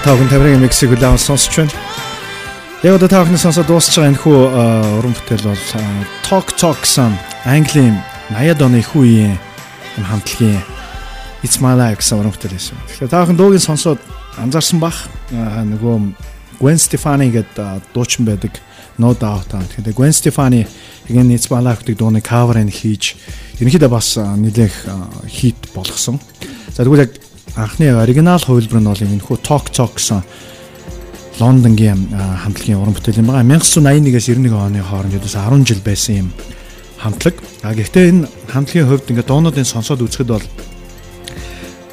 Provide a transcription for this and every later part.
Тавхан таврын миксийг үлээн сонсч байна. Яг одоо тавхны сонсоод дуусч байгаа энэ хүү уран бүтээл бол Talk Talk сан Английн 80-ад оны их үеийн энэ хамтлагийн It's My Life гэсэн уран бүтээл байсан. Тэгэхээр тавхан дуугийн сонсоод анзаарсан бах нөгөө Gwen Stefani гэдэг дуучин байдаг No Doubt аа. Тэгэхээр Gwen Stefani igen It's My Life гэдэг дууны каверыг хийж ерөнхийдөө бас нэлээх хит болгосон. За тэгвэл яг анхны оригинал хувилбар нь бол энэ хүү Talk Talk гэсэн Лондонгийн хамтлагийн уран бүтээл юм байгаа. 1981-ээс 91 оны хооронд ядус 10 жил байсан юм хамтлаг. А гэхдээ энэ хамтлагийн хувьд ингээд дуунуудын сонсоод үзэхэд бол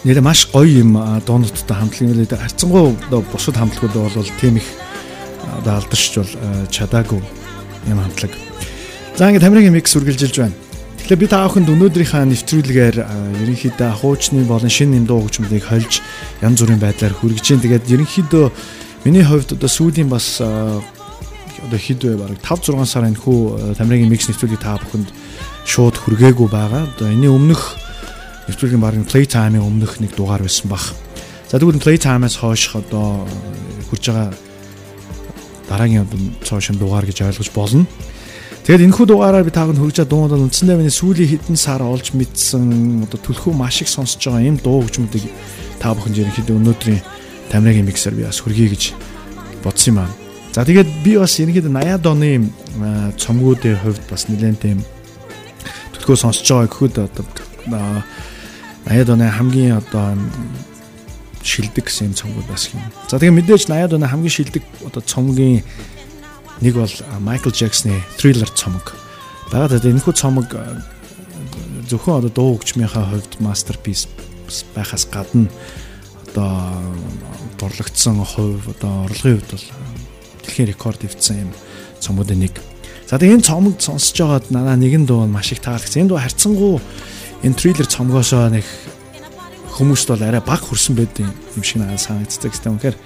нэрээ маш гоё юм дуунуудтай хамтлагийн харьцангуй бусад хамтлагууд бол тийм их одоо алдаршж бол чадаагүй юм хамтлаг. За ингээд Америкийн микс үргэлжилж байна. Тэгэхээр би та бүхэнд өнөөдрийнхаа нэвтрүүлгээр ерөнхийдөө хуучны болон шинэ юм дуу хөгжмөлийг хольж янз бүрийн байдлаар хүргэж जैन. Тэгээд ерөнхийдөө миний хувьд одоо сүүлийн бас одоо хэд вэ бараг 5 6 сар энэ хүү Тамирын микс нэвтрүүлгийг та бүхэнд шууд хүргээгүй байгаа. Одоо энэний өмнөх нэвтрүүлгийн бараг Playtime-ийн өмнөх нэг дугаар байсан баг. За тэгвэл Playtime-аас хойш одоо хүрж байгаа дараагийн цоо шин дугаар гэж ойлгож болно. Тэгээд энэ хүү дугаараар би таагүй хөгжөө дуунууд нь үндсэндээ миний сүүлийн хэдэн сар олж мэдсэн одоо түлхүү маш их сонсож байгаа юм дуу хөгжмөдийг та бүхэнд ерөнхийдөө өнөөдрийн тамирын миксер би бас хүргэе гэж бодсон юм аа. За тэгээд би бас ерөнхийдөө 80-ад оны цомгуудын хувьд бас нэлээд тийм түлхүү сонсож байгаа гэхэд одоо 80-ад оны хамгийн одоо шилдэг гэсэн юм цомгууд бас юм. За тэгээд мэдээж 80-ад оны хамгийн шилдэг одоо цомгийн Нэг бол Майкл Джексны Thriller цомог. Дагаад энэ хүү цомог зөвхөн одоо дуу хөгжмийнхаа хувьд masterpiece байхаас гадна одоо дурлагдсан хувь одоо орлогын хувьд бол дэлхийн рекорд ивцсэн юм цомгуудын нэг. За тэгээ энэ цомог сонсож байгаад надаа нэгэн дуу маш их таалагдсан. Энэ дуу харьцангуй энэ Thriller цомгоосоо нэг хүмүүст бол арай баг хүрсэн байдсан юм шиг надад санагддаг. Гэхдээ үнэхээр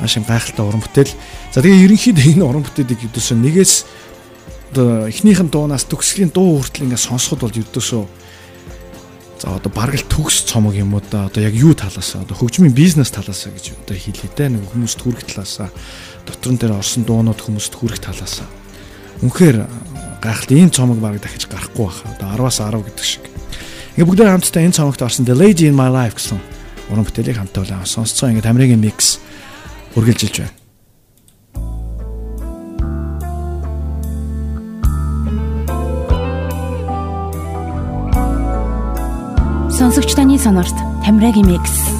маш юм гайхалтай уран бүтээл. За тэгээ ерөнхийдөө энэ уран бүтээлийг юудөөсөө нэгээс одоо эхнийхэн дуунаас төгсгөлийн дуу хүртэл ингээд сонсоход бол юудөөсөө за одоо бараг л төгс цомог юм уу да. Одоо яг юу талаас одоо хөгжмийн бизнес талаас гэж одоо хэлээ дээ нэг хүмүүст хүрэх талаас дотор нь дээр орсон дуунууд хүмүүст хүрэх талаас үнэхээр гайхалтай ийм цомог бараг дахиж гарахгүй баха. Одоо 10-аас 10 гэдэг шиг. Ингээд бүгдээ хамтдаа энэ цомогт орсон The Lady in My Life гэсэн уран бүтээлийг хамтдаа сонсцоо. Ингээд Америкийн микс үргэлжилж байна. Сонсогч таны сонорт Тамирагийн микс.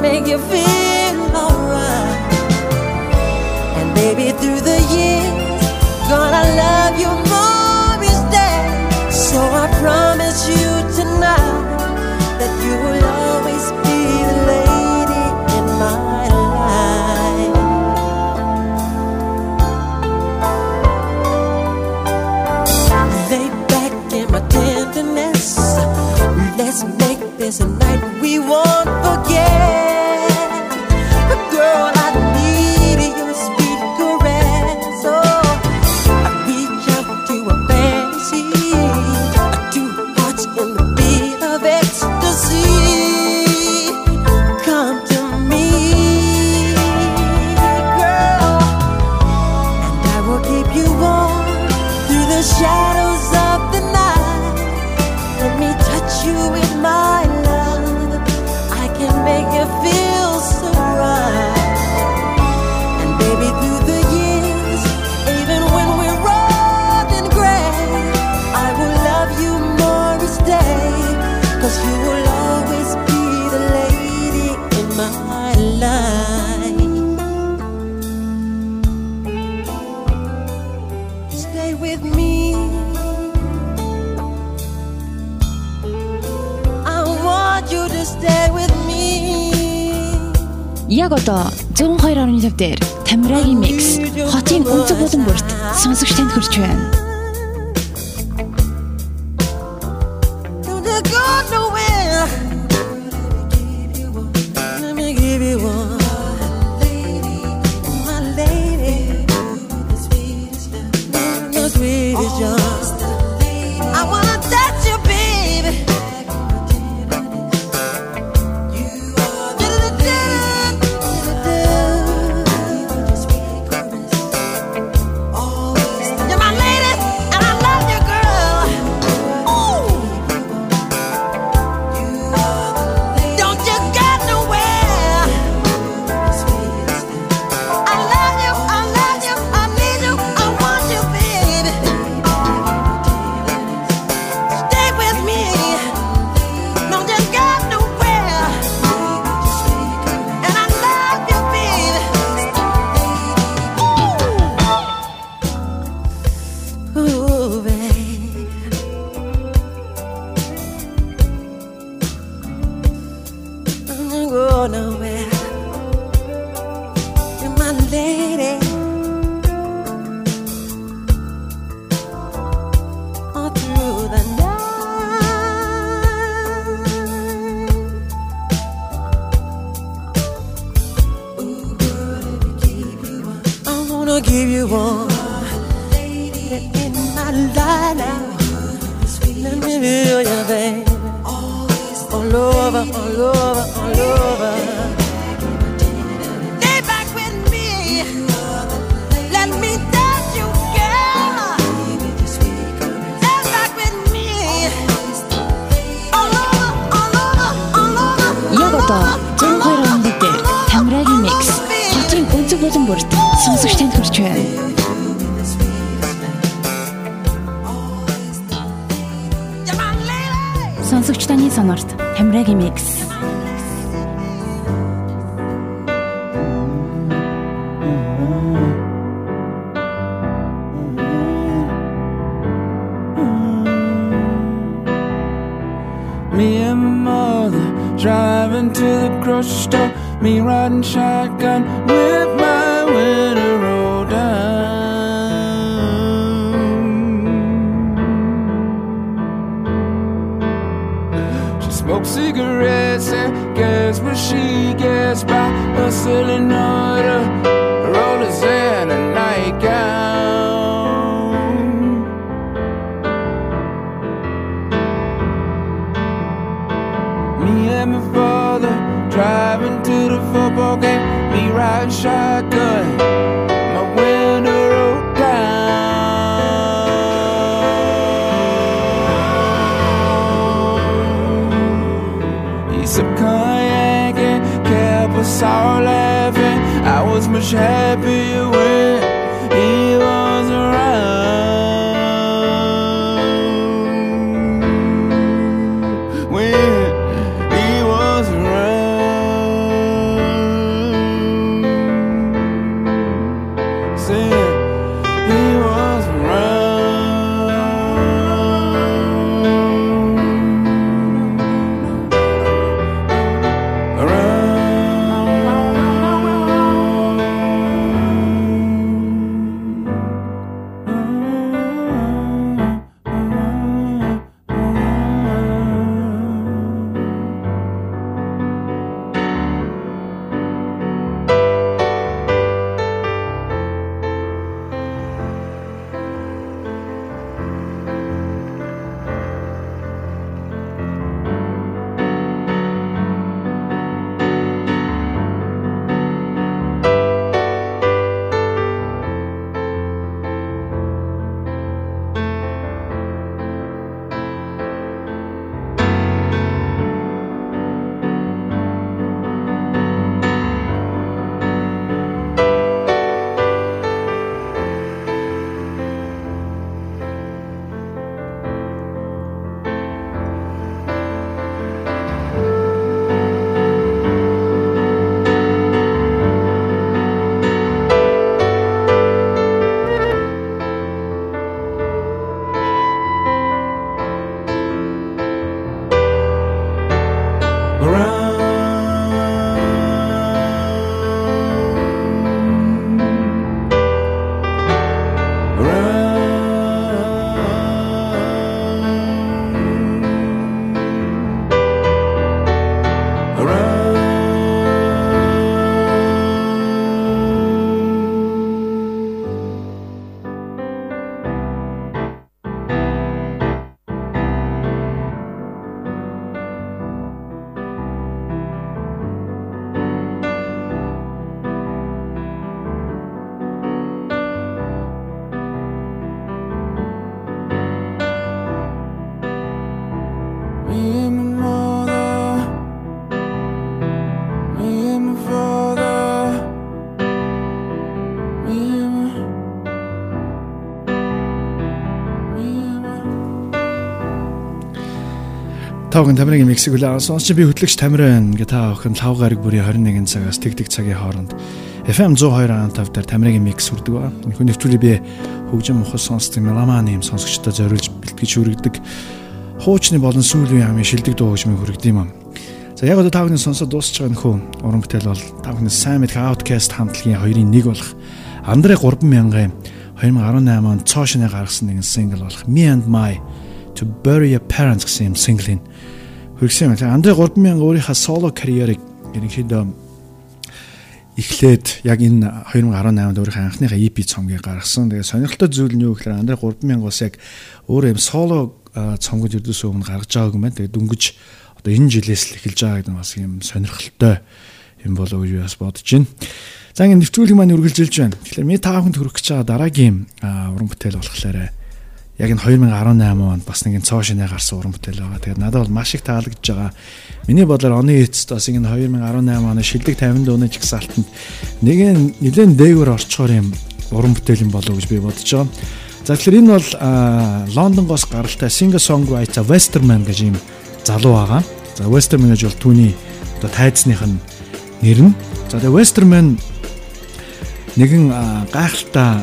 Make you feel alright. And baby, through the years, gonna love you more each day. So I promise you tonight that you will always be the lady in my life. Lay back in my tenderness. Let's make this a night we won't forget. Тамираг одоо 102.5 дээр Тамирагийн микс хотын өнцөг булан бүрт сонсогч танд хүрч байна. Тавхан тамирын миксиг үлээ сонсч би хөтлөгч тамирын гэ та охин 5 гараг бүрийн 21 цагаас тэг тэг цагийн хооронд FM 102.5 дээр тамирын микс хүрдэг ба. Энэхүү нэвтрүүлэг би хөгжим мохос сонсдог меломаны юм сонсогчдод зориулж бэлтгэж хүргэдэг. Хуучны болон сүүлийн амын шилдэг дуу хөгжмийг хүргэдэг юм. За яг одоо тавхны сонсоод дуусч байгаа нөхөө уран бүтээл бол тавхны сайн мэдх Outcast хамтлагийн хоёрын нэг болох Андре 3000-ын 2018 онд цоошны гаргасан нэгэн сингл болох Me and My to Bury Your Parents гэсэн юм синглийг хүргэсэн юм. Андре 3000 өөрийнхөө соло карьерийг ерөнхийдөө эхлээд яг энэ 2018-д өөрийнхөө анхныхаа EP цомгийг гаргасан. Тэгээ сонирхолтой зүйл нь юу гэхээр Андре 3000 бас яг өөр юм соло цомгод ердөөс өмнө гаргаж байгааг юм байна. Тэгээ дүнгиж одоо энэ жилээс л эхэлж байгаа гэдэг нь бас юм сонирхолтой юм болов уу гэж бас бодож байна. За ингэ нэвтрүүлэг маань үргэлжилж байна. Тэгэхээр ми таахынд хүрэх гэж байгаа дараагийн уран бүтээл болохоор яг энэ 2018 онд бас нэгэн цоо шинэ гарсан уран бүтээл байгаа. Тэгээд надад бол маш их таалагдж байгаа. Миний бодлоор оны эцэст бас энэ 2018 оны шилдэг 50 дууны жигсаалтанд нэгэн нэлээд дээгүүр орчхоор юм уран бүтээл юм болов гэж би бодож байгаа. За тэгэхээр энэ бол Лондонгоос гаралтай singer songwriter Westerman гэж юм залуу байгаа. За Westerman гэж бол түүний одоо тайзных нь нэр нь. За тэгээ Westerman нэгэн гайхалтай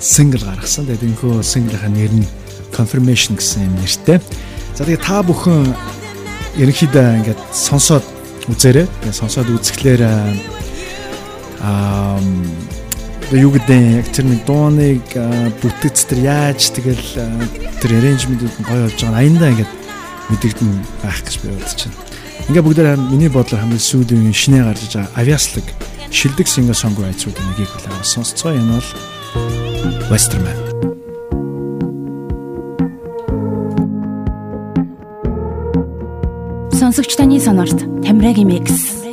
сингл гаргасан. Тэгээд энэхүү синглийнхаа нэр нь Confirmation гэсэн юм нэртэй. За тэгээд та бүхэн ерөнхийдөө ингээд сонсоод үзээрэй. Тэгээд сонсоод үзэхлээр аа юу гэдэг яг тэр нэг дууныг бүтээц тэр яаж тэгэл тэр arrangement-ууд нь гоё болж байгаа. Аяндаа ингээд мэдэгдэн байх гэж би бодож байна. Ингээ бүгдээр миний бодлоор хамгийн сүүлийн шинэ гарч байгаа авиаслаг шилдэг singer songwriter-уудын нэгийг хүлээн сонсцгоо энэ бол Westerman. Сонсогч таны сонорт Тамирагийн микс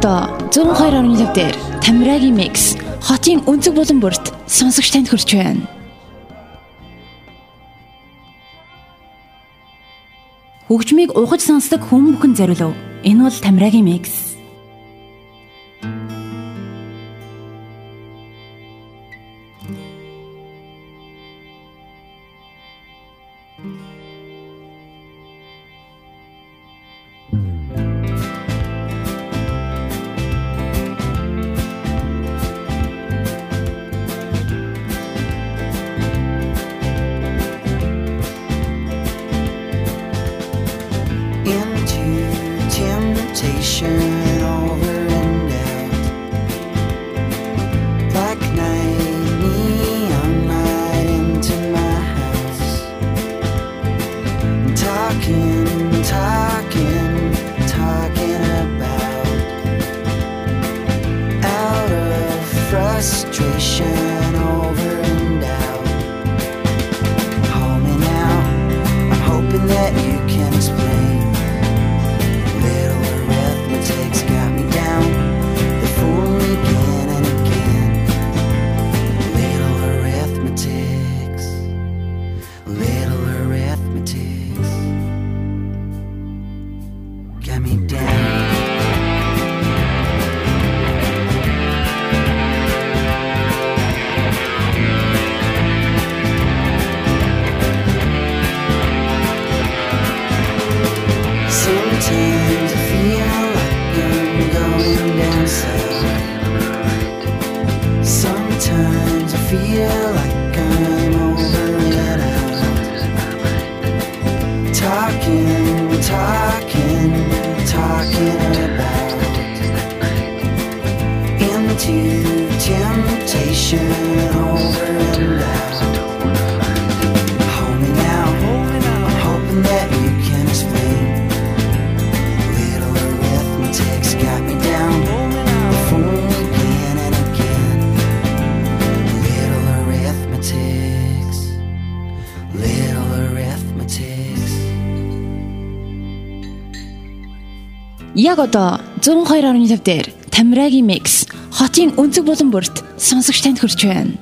одоо 102.5 дээр Тамирагийн микс хотын өнцөг болон бүрт сонсогч танд хүрч байна. Хөгжмийг ухаж сонсдог хүн бүхэн зориулв. Энэ бол Тамирагийн микс. Одоо 102.5 дээр Тамирагийн микс хотын өнцөг болон бүрт сонсогч танд хүрч байна.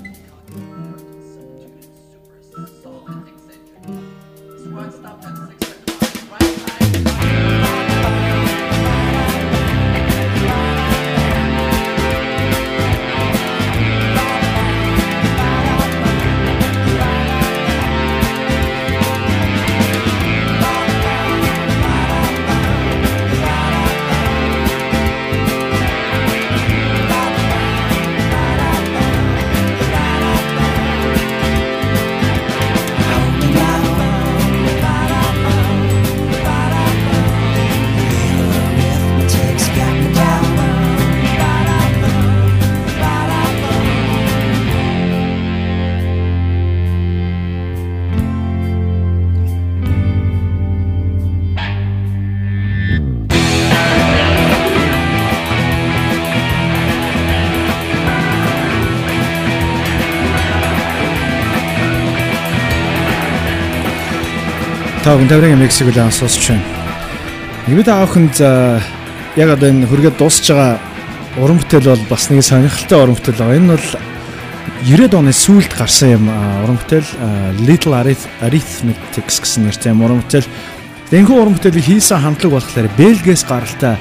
Та бүхэн таврын мексик үл сонсч байна. Нэмээд аахынд яг одоо энэ хүргээд дуусж байгаа уран бүтээл бол бас нэг сонирхолтой уран бүтээл байгаа. Энэ бол 90-ад оны сүүлд гарсан юм уран бүтээл Little Arithmetics гэсэн нэртэй уран бүтээл. Энэхүү уран бүтээлийг хийсэн хамтлаг болохоор Бельгиэс гаралтай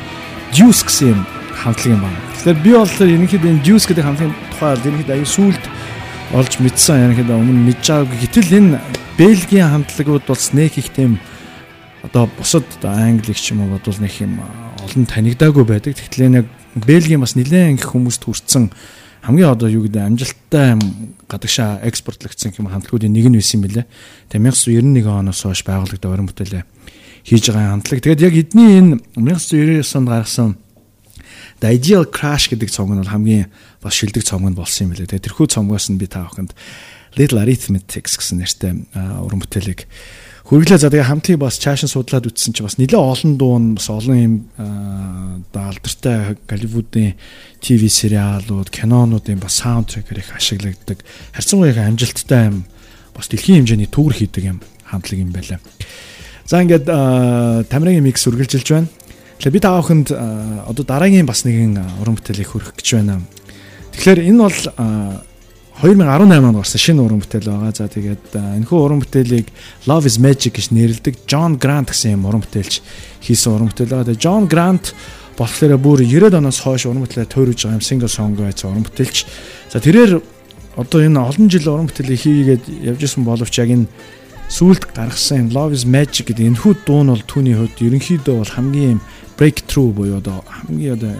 Juice гэсэн юм хамтлаг юм байна. Тэгэхээр би бол ерөнхийдөө энэ Juice гэдэг хамтлагийн тухай ерөнхийдөө аюу сүүлд олж мэдсэн ерөнхийдөө өмнө мэдж байгаагүй. Гэтэл энэ Бельгийн хамтлагууд бол нэг их тийм одоо бусад англиг ч юм уу бодвол нэг юм олон танигдаагүй байдаг. Тэгтлээ нэг Бельгийн бас нэлээд их хүмүүст хүрсэн хамгийн одоо юу гэдэг амжилттай гадагшаа экспортлогдсон юм хамтлагуудын нэг нь байсан юм билэ. Тэгээ 1991 оноос хойш байгуулагдсан орон бүтээлээ хийж байгаа хамтлаг. Тэгээд яг эдний энэ 1999 онд гаргасан The Ideal Crash гэдэг цомог нь бол хамгийн бас шилдэг цомог нь болсон юм билээ. Тэгээд тэрхүү цомгоос нь би та бүхэнд Little Arithmetics гэсэн нэртэй уран бүтээлийг хөрглөө за тэгээ хамтыг бас чаашин судлаад үтсэн чи бас нэлээд олон дуу нь бас олон юм алдартай Голливуудын ТV сериалууд, кинонуудын бас саундтрекээр их ашиглагддаг. Харьцангуй их амжилттай юм бас дэлхийн хэмжээний төвөр хийдэг юм хамтлаг юм байлаа. За ингээд Тамирагийн микс үргэлжилж байна. Тэгэхээр би та бүхэнд одоо дараагийн бас нэгэн уран бүтээлийг хүргэх гэж байна. Тэгэхээр энэ бол 2018 онд гарсан шинэ уран бүтээл байгаа. За тэгээд энэхүү уран бүтээлийг Love is Magic гэж нэрлэдэг John Grant гэсэн юм уран бүтээлч хийсэн уран бүтээл байгаа. Тэгээд John Grant болохоор бүр 90-ад оноос хойш уран бүтээлээ тойрож байгаа юм single song байсан уран бүтээлч. За тэрээр одоо энэ олон жил уран бүтээлийг хийгээд явж исэн боловч яг энэ сүүлд гаргасан Love is Magic гэдэг энэхүү дуу нь бол түүний хувьд ерөнхийдөө бол хамгийн breakthrough буюу одоо хамгийн одоо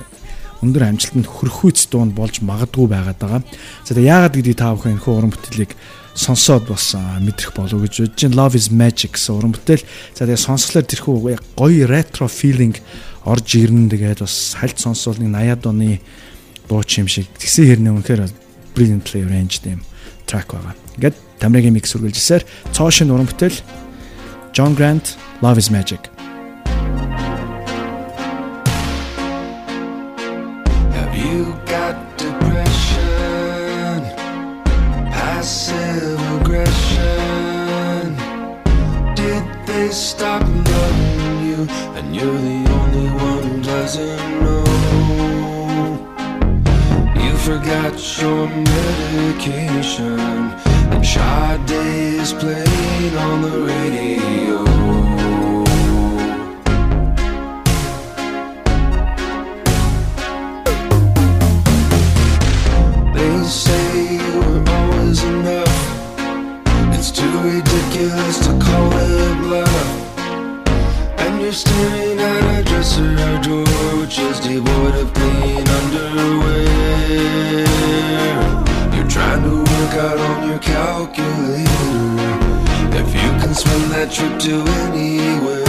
өндөр амжилтанд хүрэх үйс дунд болж магадгүй байгаад байгаа. За тэгээ яагаад гэдгийг та бүхэн энэхүү уран бүтээлийг сонсоод бас мэдрэх болов гэж бодож байна. Love is Magic гэсэн уран бүтээл. За тэгээ сонсглоор тэрхүү гоё ретро feeling орж ирнэ тэгээд бас хальт сонсвол нэг 80-ад оны дууч юм шиг тэгсэн хэрнээ үнэхээр brilliantly arranged юм track байгаа. Ингээд Тамирагийн микс үргэлжилсээр цоо шин уран бүтээл John Grant Love is Magic your medication. And Sade is playing on the radio. They say you're always enough. It's too ridiculous to call it and you're staring at a dresser door which is devoid of calculator if you can swim that trip to anywhere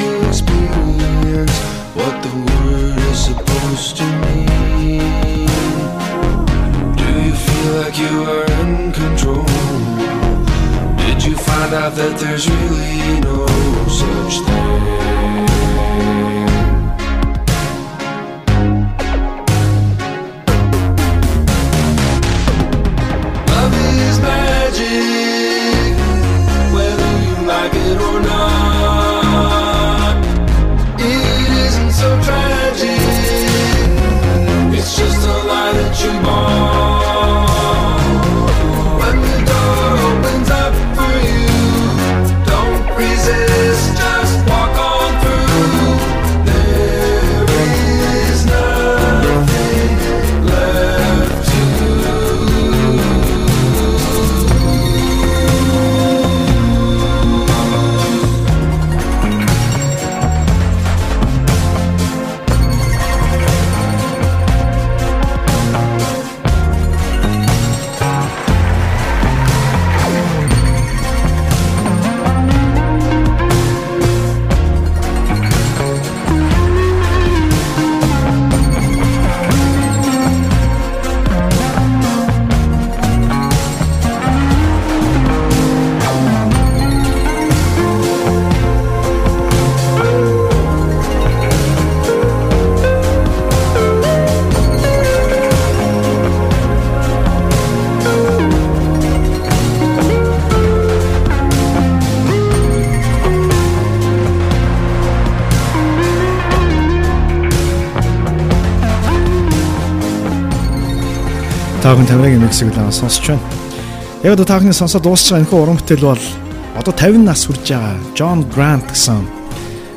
experience what the word is supposed to mean? Do you feel like you are in control? Did you find out that there's really no such thing? 50-ын мексик лаа сонсож байна. Яг одоо таахны сонсоод дуусч байгаа энэ хүү уран бүтээл бол одоо 50 нас хүрж байгаа John Grant гэсэн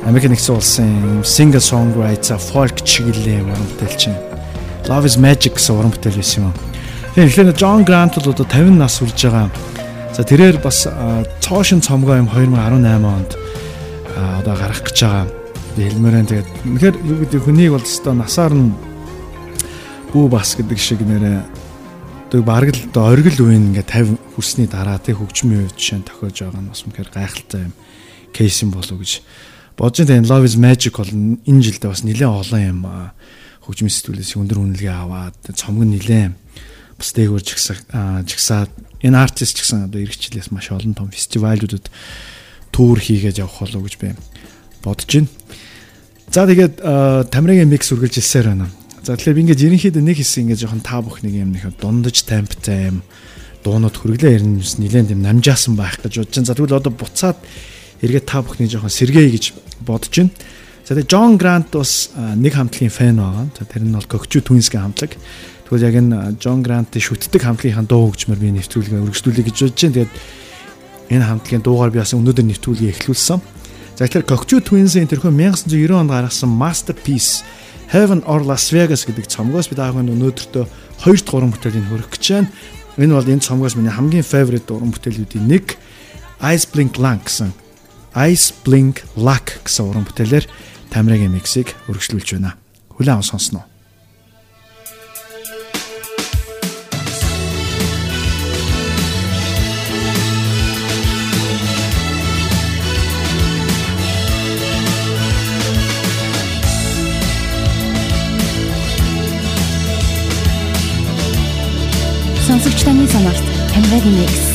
Америк нэгдсэн улсын singer songwriter folk чиглэлийн уран бүтээлч. Love is Magic гэсэн уран бүтээл байсан юм. Тэгэхээр эхлээд John Grant бол одоо 50 нас хүрж байгаа. За тэрээр бас цоошин цомгоо юм 2018 онд одоо гарах гэж байгаа. Хэлмээрэн тэгээд үнэхээр юу гэдэг хүнийг бол өстой насаар нь бүү бас гэдэг шиг нэрээ тэг бараг л оргил үеийн ингээ 50 хүрсний дараа тэг хөгжмийн үе жишээ тохиож байгаа нь бас үнэхээр гайхалтай юм кейс юм болов гэж бодож энэ Love is Magic бол энэ жилдээ бас нэлээд олон юм хөгжмийн сэтгүүлээс өндөр үнэлгээ аваад цомог нэлээд бас дээгүүр жигсаад энэ артист ч гэсэн одоо эх жилээс маш олон том фестивалуудад туур хийгээд явах болов гэж би бодож байна. За тэгээд Тамирагийн микс үргэлжилсээр байна. За тэгэхээр би ингээд ерөнхийдөө нэг хэсэг ингээд жоохон та бүх нэг юм нэг дундаж темптай юм дуунууд хөрглөө ирнэ нилээн юм намжаасан байх гэж бодож байна. За тэгвэл одоо буцаад эргээд та бүхний жоохон сэргээе гэж бодож байна. За тэгээ Джон Грант бас нэг хамтлагийн фэн байгаа. За тэр нь бол Кокчу Twins-ийн хамтлаг. Тэгвэл яг энэ Джон Грантын шүтдэг хамтлагийнхаа дуу хөгжмөр би нэвтрүүлгээ өргөжлүүлэе гэж бодож байна. Тэгээд энэ хамтлагийн дуугаар би бас өнөөдөр нэвтрүүлгээ эхлүүлсэн. За тэгэхээр Кокчу Twins-ийн тэрхүү 1990 онд гаргасан Masterpiece Heaven or Las Vegas гэдэг цомгоос би даахан өнөөдөртөө 2 дахь уран бүтээлийн хөрөх гэж байна. Энэ бол энэ цомгоос миний хамгийн favorite уран бүтээлүүдийн нэг Ice Blink Luck гэсэн Ice Blink Luck гэсэн уран бүтээлээр Тамирагийн миксийг өргөжлүүлж байна. Хүлээн аван сонсноо. Сонсогч таны сонорт Тамирагийн микс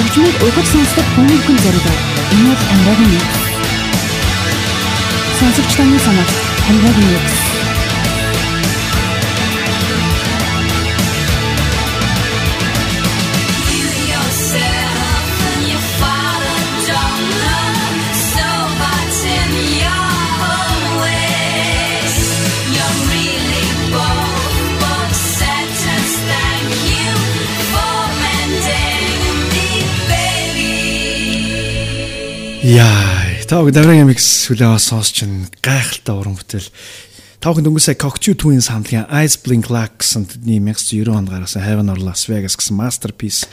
хөгжмийг өгөх сонсдог хүмүүст зориулж энэ бол Тамирагийн нэг. Сонсогч таны санаа Тамирагийн нэг. Яа, таг Даврын микс хүлээвээ сонсч н гайхалтай уран бүтээл. Тавхан дөнгөсөө Cocteau Twins хамтлагийн Ice Blink Lack гэсэн тэдний 1990 онд гаргасан Heaven or Las Vegas гэсэн masterpiece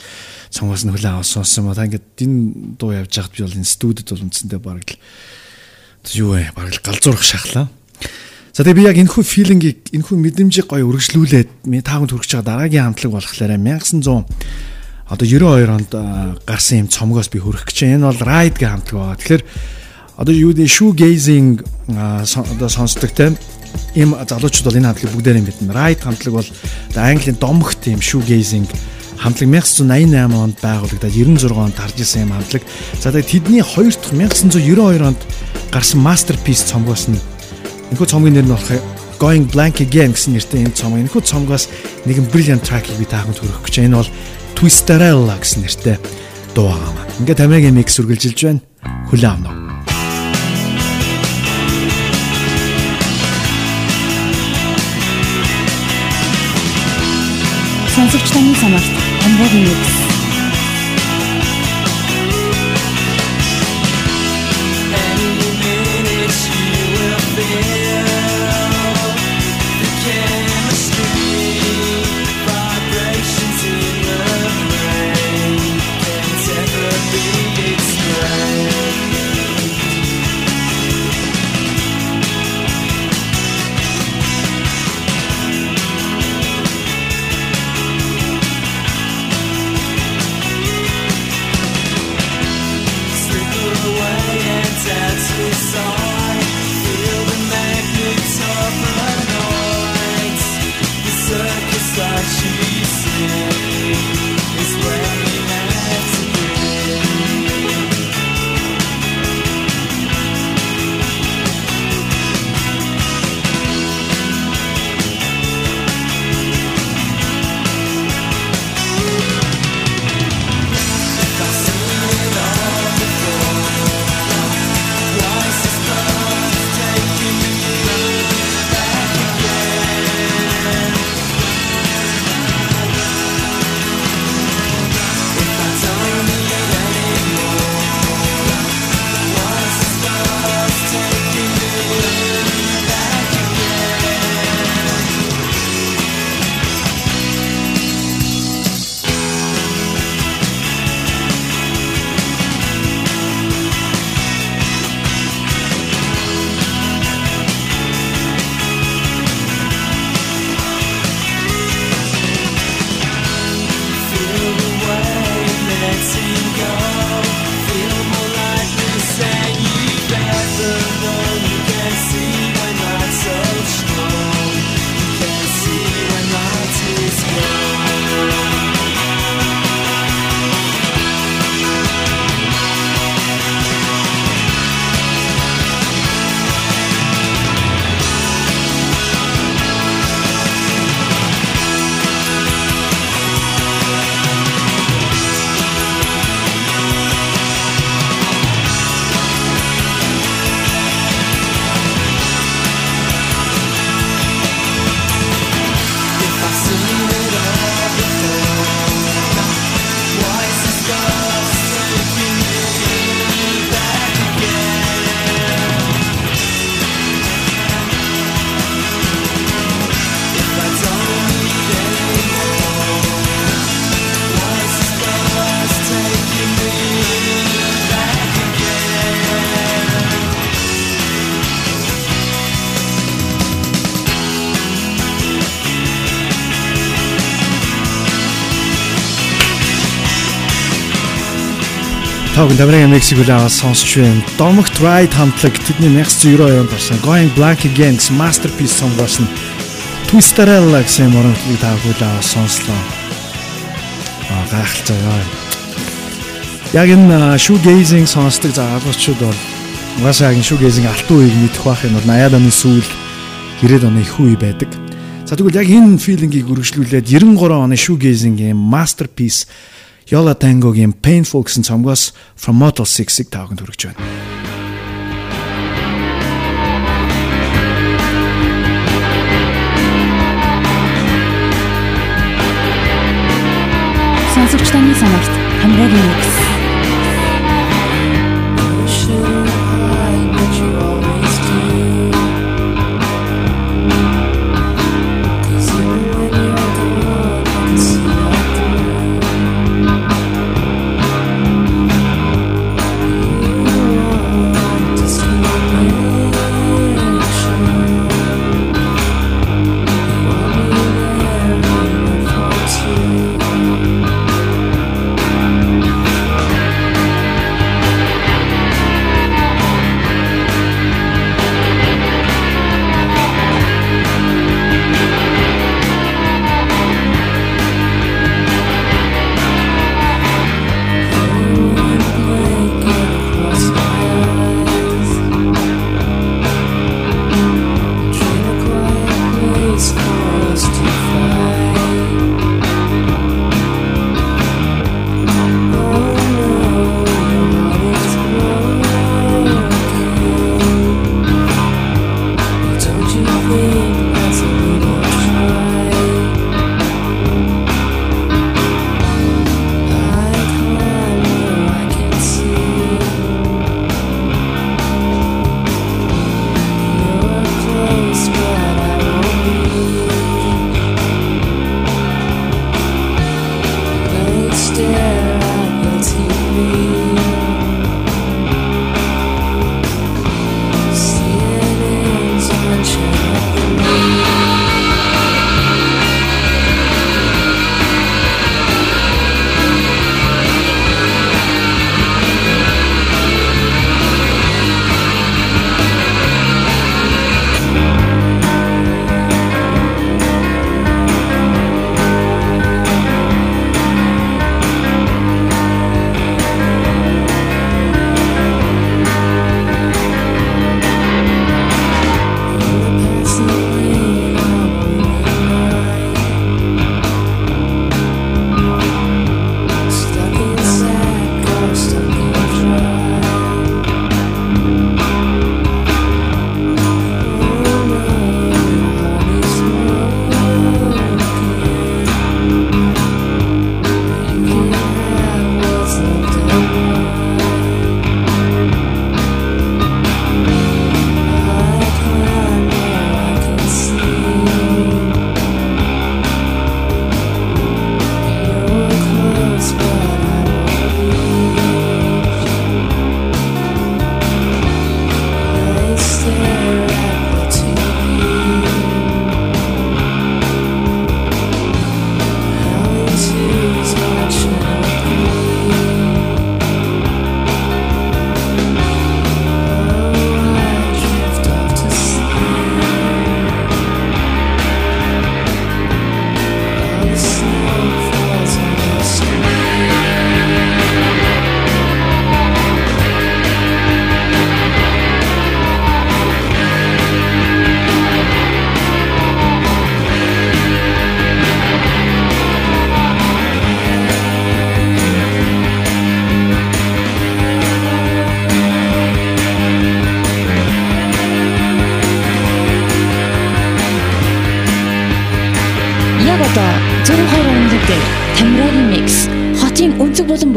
цонгоос нь хүлээн авсан юм ба. Ингээд энэ дуу явж байхад би бол энэ студид бол үндсэндээ бараг л юу вэ? Бараг л галзуурах шахлаа. За тэгээ би яг энэхүү филингийг энэхүү мэдрэмжийг гоё үргэлжлүүлээд тааганд хүрч байгаа дараагийн хамтлаг болохоор 1900 одоо 92 онд гарсан юм цомгоос би хөрөх гэж байна. Энэ бол Ride гэх хамтлаг байгаа. Тэгэхээр одоо юу гэдэг shoegazing одоо сонсдог те ийм залуучууд бол энэ хамтлагийг бүгдээр юм мэднэ. Ride хамтлаг бол одоо Английн домогт ийм shoegazing хамтлаг 1988 онд байгуулагдаад 96 онд тарж исэн юм хамтлаг. За тэгээ тэдний хоёр дахь 1992 онд гарсан masterpiece цомгоос нь Энэхүү цомгийн нэр нь болох Going Blank Again гэсэн нэртэй энэ цом. Энэхүү цомгоос нэгэн brilliant track-ийг би тааханд хүргэх гэж. Энэ бол Twisterella гэсэн нэртэй дуу байгаа. Ингээд Америкийн микс үргэлжилж байна. Хүлээн авна. Сонсогч таны самарт Америкийн микс Тог Америкийн Мексикоос сонсч байна. Dominic Ride хамтлаг тэдний 1992 онд гарсан Going Black Again гэсэн masterpiece song болсон Twisterella гэсэн моронхыг та бүхэн сонслоо. Аа гайхалтай байгаа. Яг энэ shoegazing сонсдог залуучууд бол угаасаа яг shoegazing алтан үеийг мэдэх байх юм бол 80-аад оны сүүл 90-ад оны их үе байдаг. За тэгвэл яг энэ филингийг үргэлжлүүлээд 93 оны shoegazing-ийн masterpiece Yola Tango-гийн Painful гэсэн цомгоос From Motel 6-ыг тавханд хүргэж байна. Сонсогч таны самарт хамраагийн микс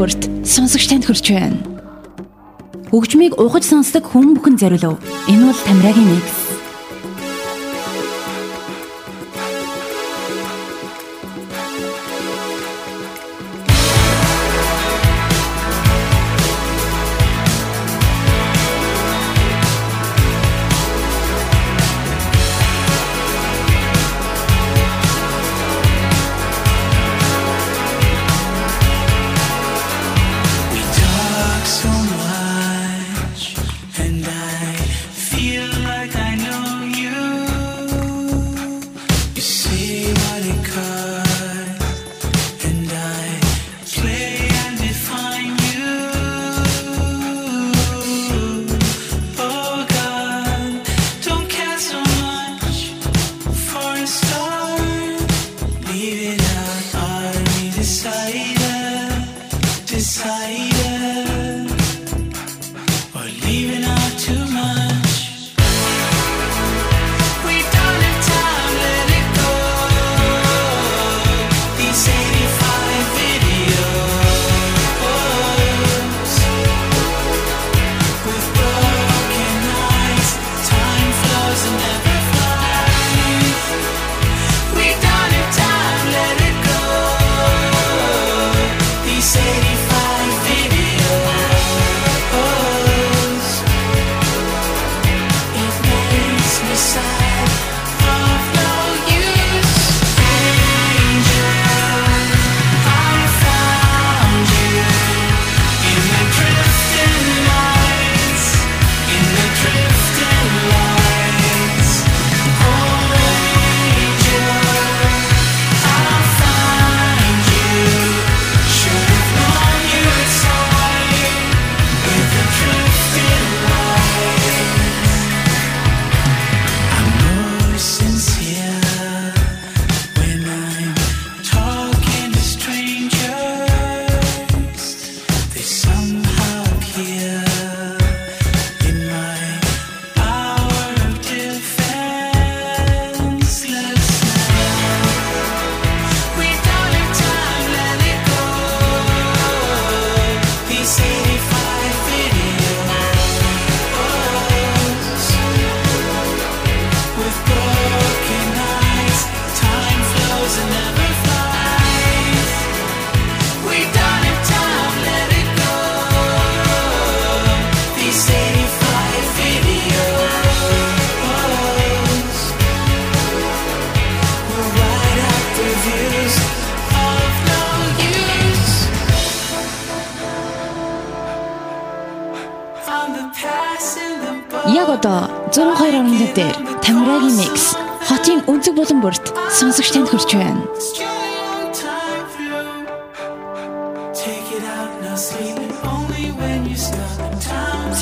бүрт сонсогч танд хүрч байна. Хөгжмийг ухаж сонсдог хүн бүхэн зориулв. Энэ бол Тамирагийн нэгс.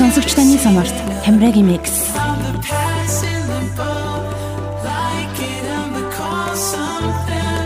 Сонсогч таны самарт Тамирагийн микс. Like it on the call something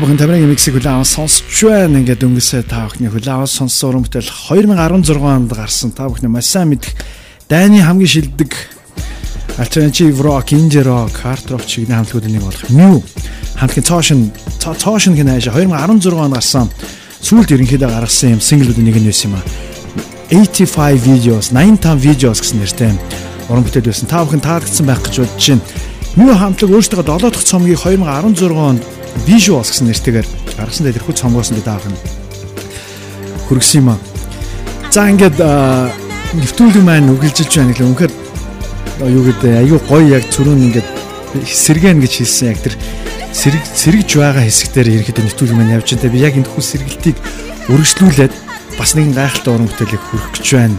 бүхэн тамирын миксиг хүлээвэн сонсч байна. Ингээд өнгөсөө та бүхний хүлээвэн сонссон уран бүтээл 2016 онд гарсан. Та бүхний маш сайн мэдэх дайны хамгийн шилдэг альтернатив рок, инди рок, хард рок чигний хамтлагуудын нэг болох Mew хамтлагийн Totion Totion гэх нэш 2016 онд гарсан. Сүүлд ерөнхийдөө гаргасан юм синглүүдийн нэг нь байсан юм аа. 85 videos, 95 videos гэсэн нэртэй уран бүтээл байсан. Та бүхэн таалагдсан байх гэж бодож байна. Mew хамтлаг өөрсдөө 7 дахь цомгийг 2016 онд Visuals гэсэн нэртэйгээр гаргасан дээр тэрхүү цомгоос нь даах нь хүргэсэн юм аа. За ингээд нэвтрүүлэг маань үргэлжилж байна гэхэл үнэхээр юу гэдэг аюу гоё яг зүрүүн ингээд сэргэн гэж хэлсэн яг тэр сэрэг сэрэгж байгаа хэсгээр ерөнхийдөө нэвтрүүлэг маань явж байгаа. Би яг энэ хүү сэргэлтийг үргэлжлүүлээд бас нэгэн гайхалтай уран бүтээлийг хүргэх гэж байна.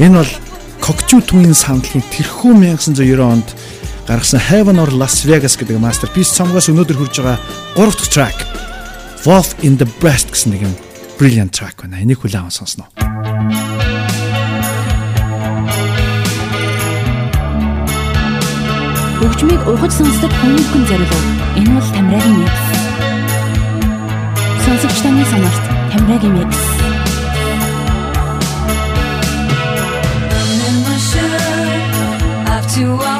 Энэ бол Cocteau Twins хамтлагийн тэрхүү 1990 онд гаргасан Heaven or Las Vegas гэдэг masterpiece цомгоос өнөөдөр хүрж байгаа 3 дахь track Wolf in the Breast гэсэн нэгэн brilliant track байна. Энийг хүлээн аван сонсноо. Хөгжмийг ухаж сонсдог хүмүүст хүн зориулв. Энэ бол Тамирагийн микс. Сонсогч таны сонорт Тамирагийн микс. to almost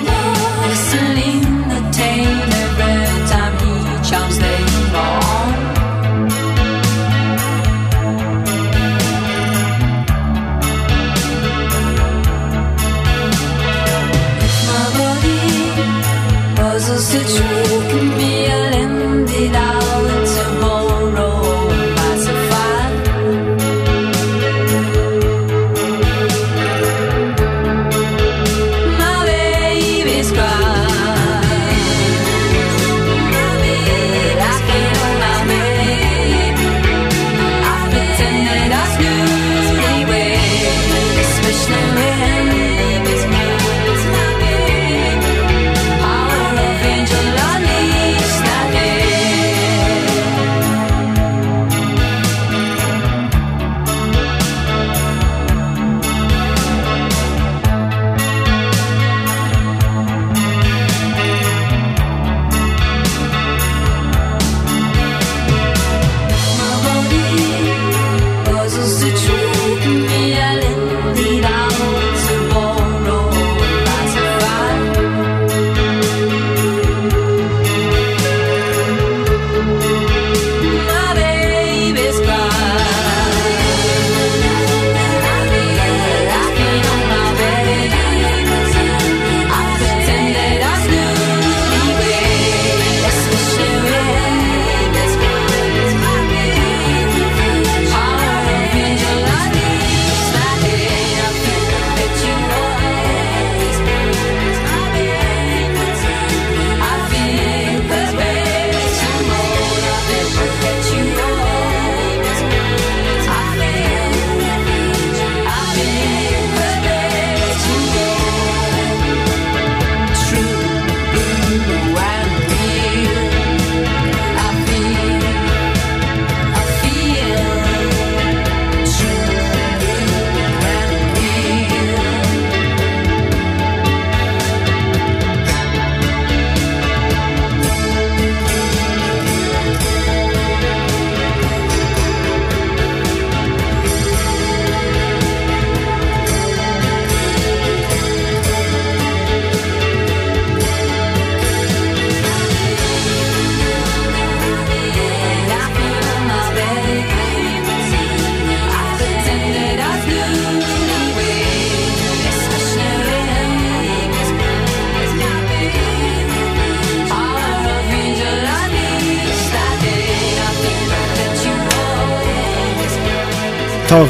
to true.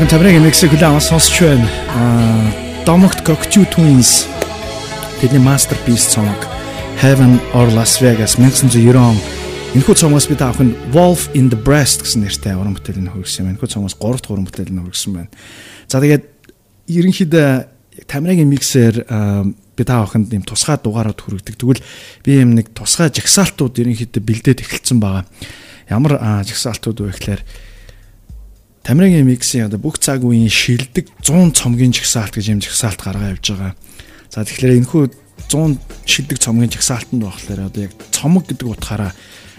Бүхэн Тамирагийн миксийг хүлээн аван сонсч байна. Аа Domokт Cocteau Twins тэдний masterpiece цомог Heaven or Las Vegas 1990 он энэхүү цомоос би та бүхэнд Wolf in the Breast гэсэн нэртэй уран бүтээлийг хөргсөн байна. Энэхүү цомоос 3 дахь уран бүтээлийг хөргсөн байна. За тэгээд ерөнхийдөө Тамирагийн миксээр би та бүхэнд юм тусгай дугаарууд хүргэдэг. Тэгвэл би юм нэг тусгай жагсаалтууд ерөнхийдөө бэлдээд эхэлсэн байгаа. Ямар аа, жагсаалтууд вэ гэхээр Тамирагийн миксийн одоо бүх цаг үеийн шилдэг 100 цомгийн жагсаалт гэж юм жагсаалт гаргаа явж байгаа. За тэгэхээр энэхүү 100 шилдэг цомгийн жагсаалтанд болохоор одоо яг цомог гэдэг утгаараа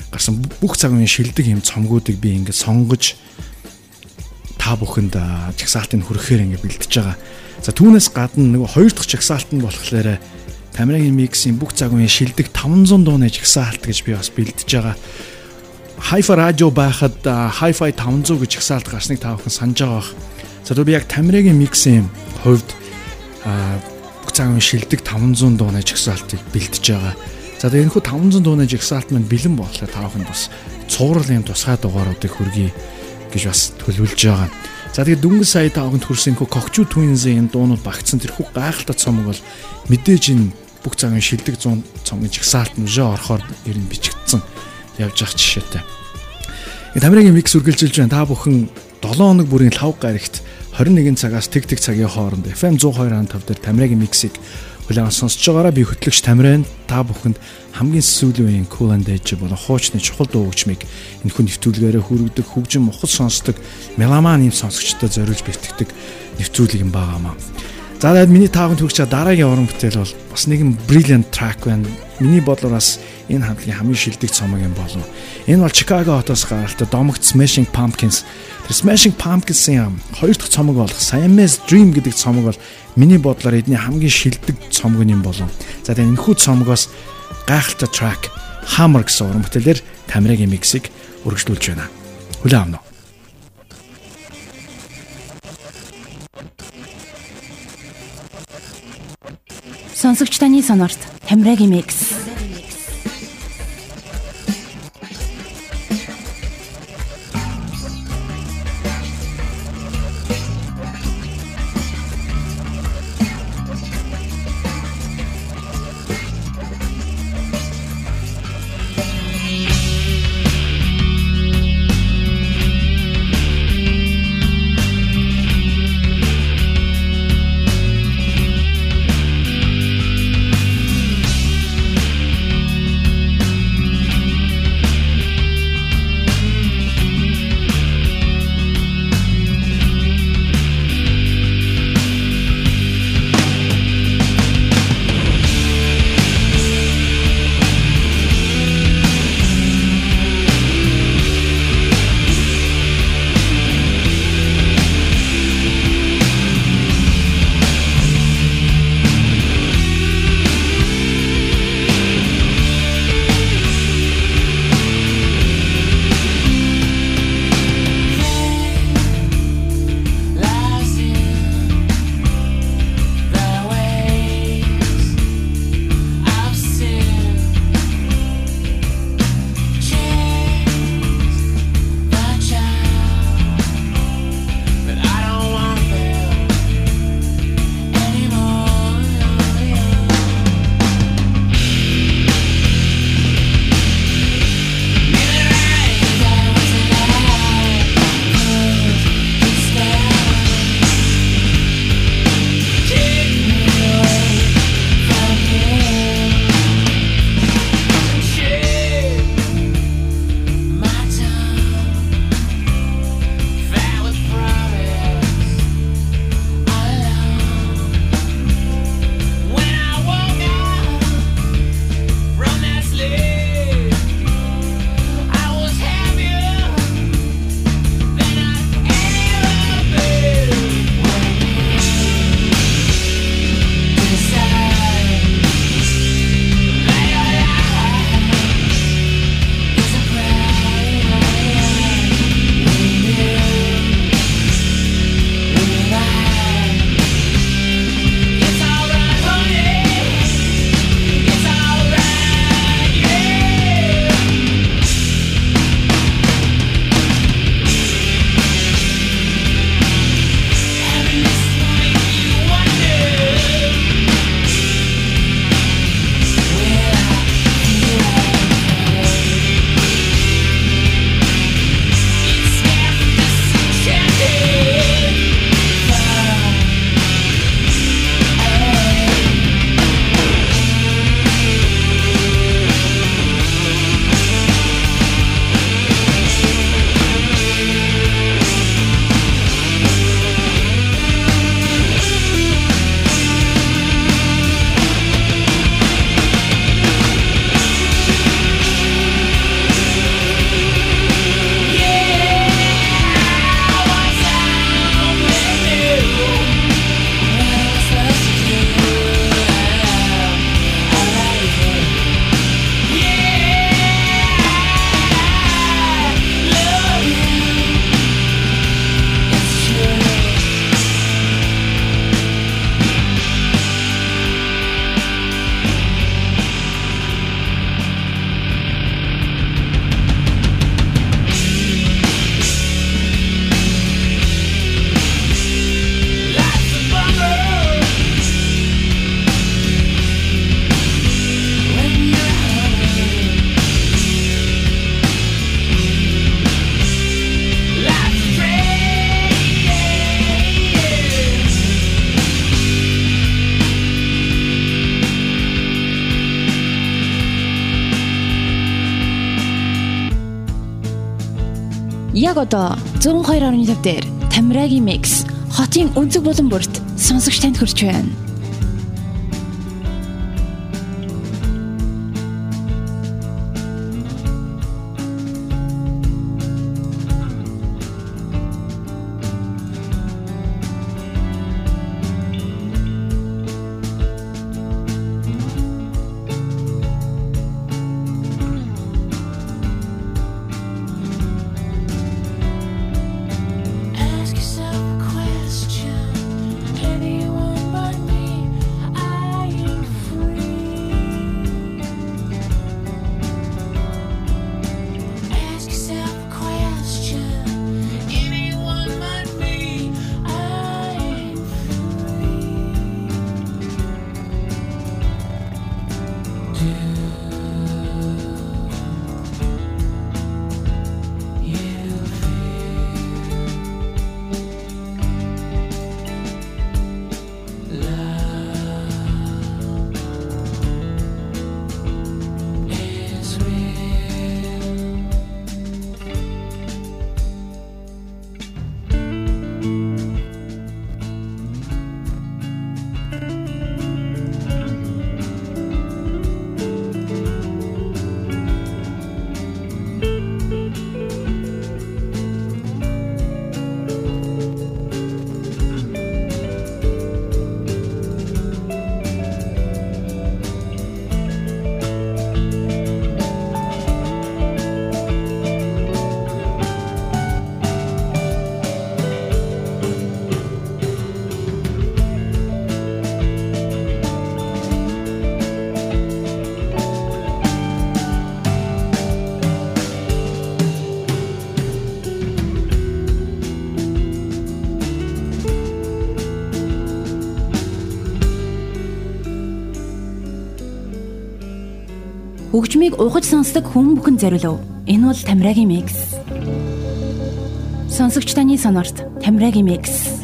гарсан бүх цаг үеийн шилдэг юм цомгуудыг би ингээд сонгож та бүхэнд аа, жагсаалтыг хүргэхээр ингээд бэлдэж байгаа. За түүнээс гадна нөгөө хоёр дахь жагсаалт нь болохоор Тамирагийн миксийн бүх цаг үеийн шилдэг 500 дууны жагсаалт гэж би бас бэлдэж байгаа. Hi-Fi радио байхад Hi-Fi 500 гэж жагсаалт гарсныг та бүхэн санаж байгаа бах. За тэгвэл би яг Тамирагийн миксийн хувьд бүх цагийн шилдэг 500 дууны жагсаалтыг бэлдэж байгаа. За тэгээ энэхүү 500 дууны жагсаалт маань бэлэн болохоор та бүхэнд бас цуврал юм тусгай дугааруудыг хүргэе гэж бас төлөвлөж байгаа. За тэгээд дөнгөж сая тавганд хүрсэн хөө Kokchu Twins-ийн энэ дуунууд багцсан тэрхүү гайхалтай цомог бол мэдээж энэ бүх цагийн шилдэг 100 цомгийн жигсаалт нь жоо орохоор ер нь бичигдсэн явж явах жишээтэй. Тэгээд Америкийн микс үргэлжилж байна. Та бүхэн 7 хоног бүрийн лав гарагт 21 цагаас тэг тэг цагийн хооронд FM 102.5 дээр Тамирагийн миксийг хүлээн сонсож байгаараа би хөтлөгч Тамирын та бүхэнд хамгийн сүүлийн үеийн Cool and Edge болон хуучны чухал дуу хөгжмийг энэхүү нэвтрүүлгээрээ хүргэдэг хөгжим мохот сонсдог меломан юм сонсогчдод зориулж бэлтгэдэг нэвтрүүлэг юм байгаамаа. За тэгээд миний таавд хүрч дараагийн уран бүтээл бол бас нэгэн brilliant track байна. Миний бодлоор бас энэ хамтлагийн хамгийн шилдэг цомог юм болов. Энэ бол Chicago хотоос гаралтай домогт Smashing Pumpkins. Тэр Smashing Pumpkins-ийн хоёр дахь цомог болох Siamese Dream гэдэг цомог бол миний бодлоор эдний хамгийн шилдэг цомог юм болов. За тэгээд энэхүү цомогоос гайхалтай track Hammer гэсэн уран бүтээлээр Тамирагийн миксийг үргэлжлүүлж байна. Хүлээн авна уу? Сонсогч таны сонорт Тамирагийн микс. Яг одоо 102.5 дээр Тамирагийн микс хотын өнцөг болон бүрт сонсогч танд хүрч байна. Хөгжмийг ухаж сонсдог хүн бүхэн зориулв. Энэ бол Тамирагийн микс. Сонсогч таны сонорт Тамирагийн микс.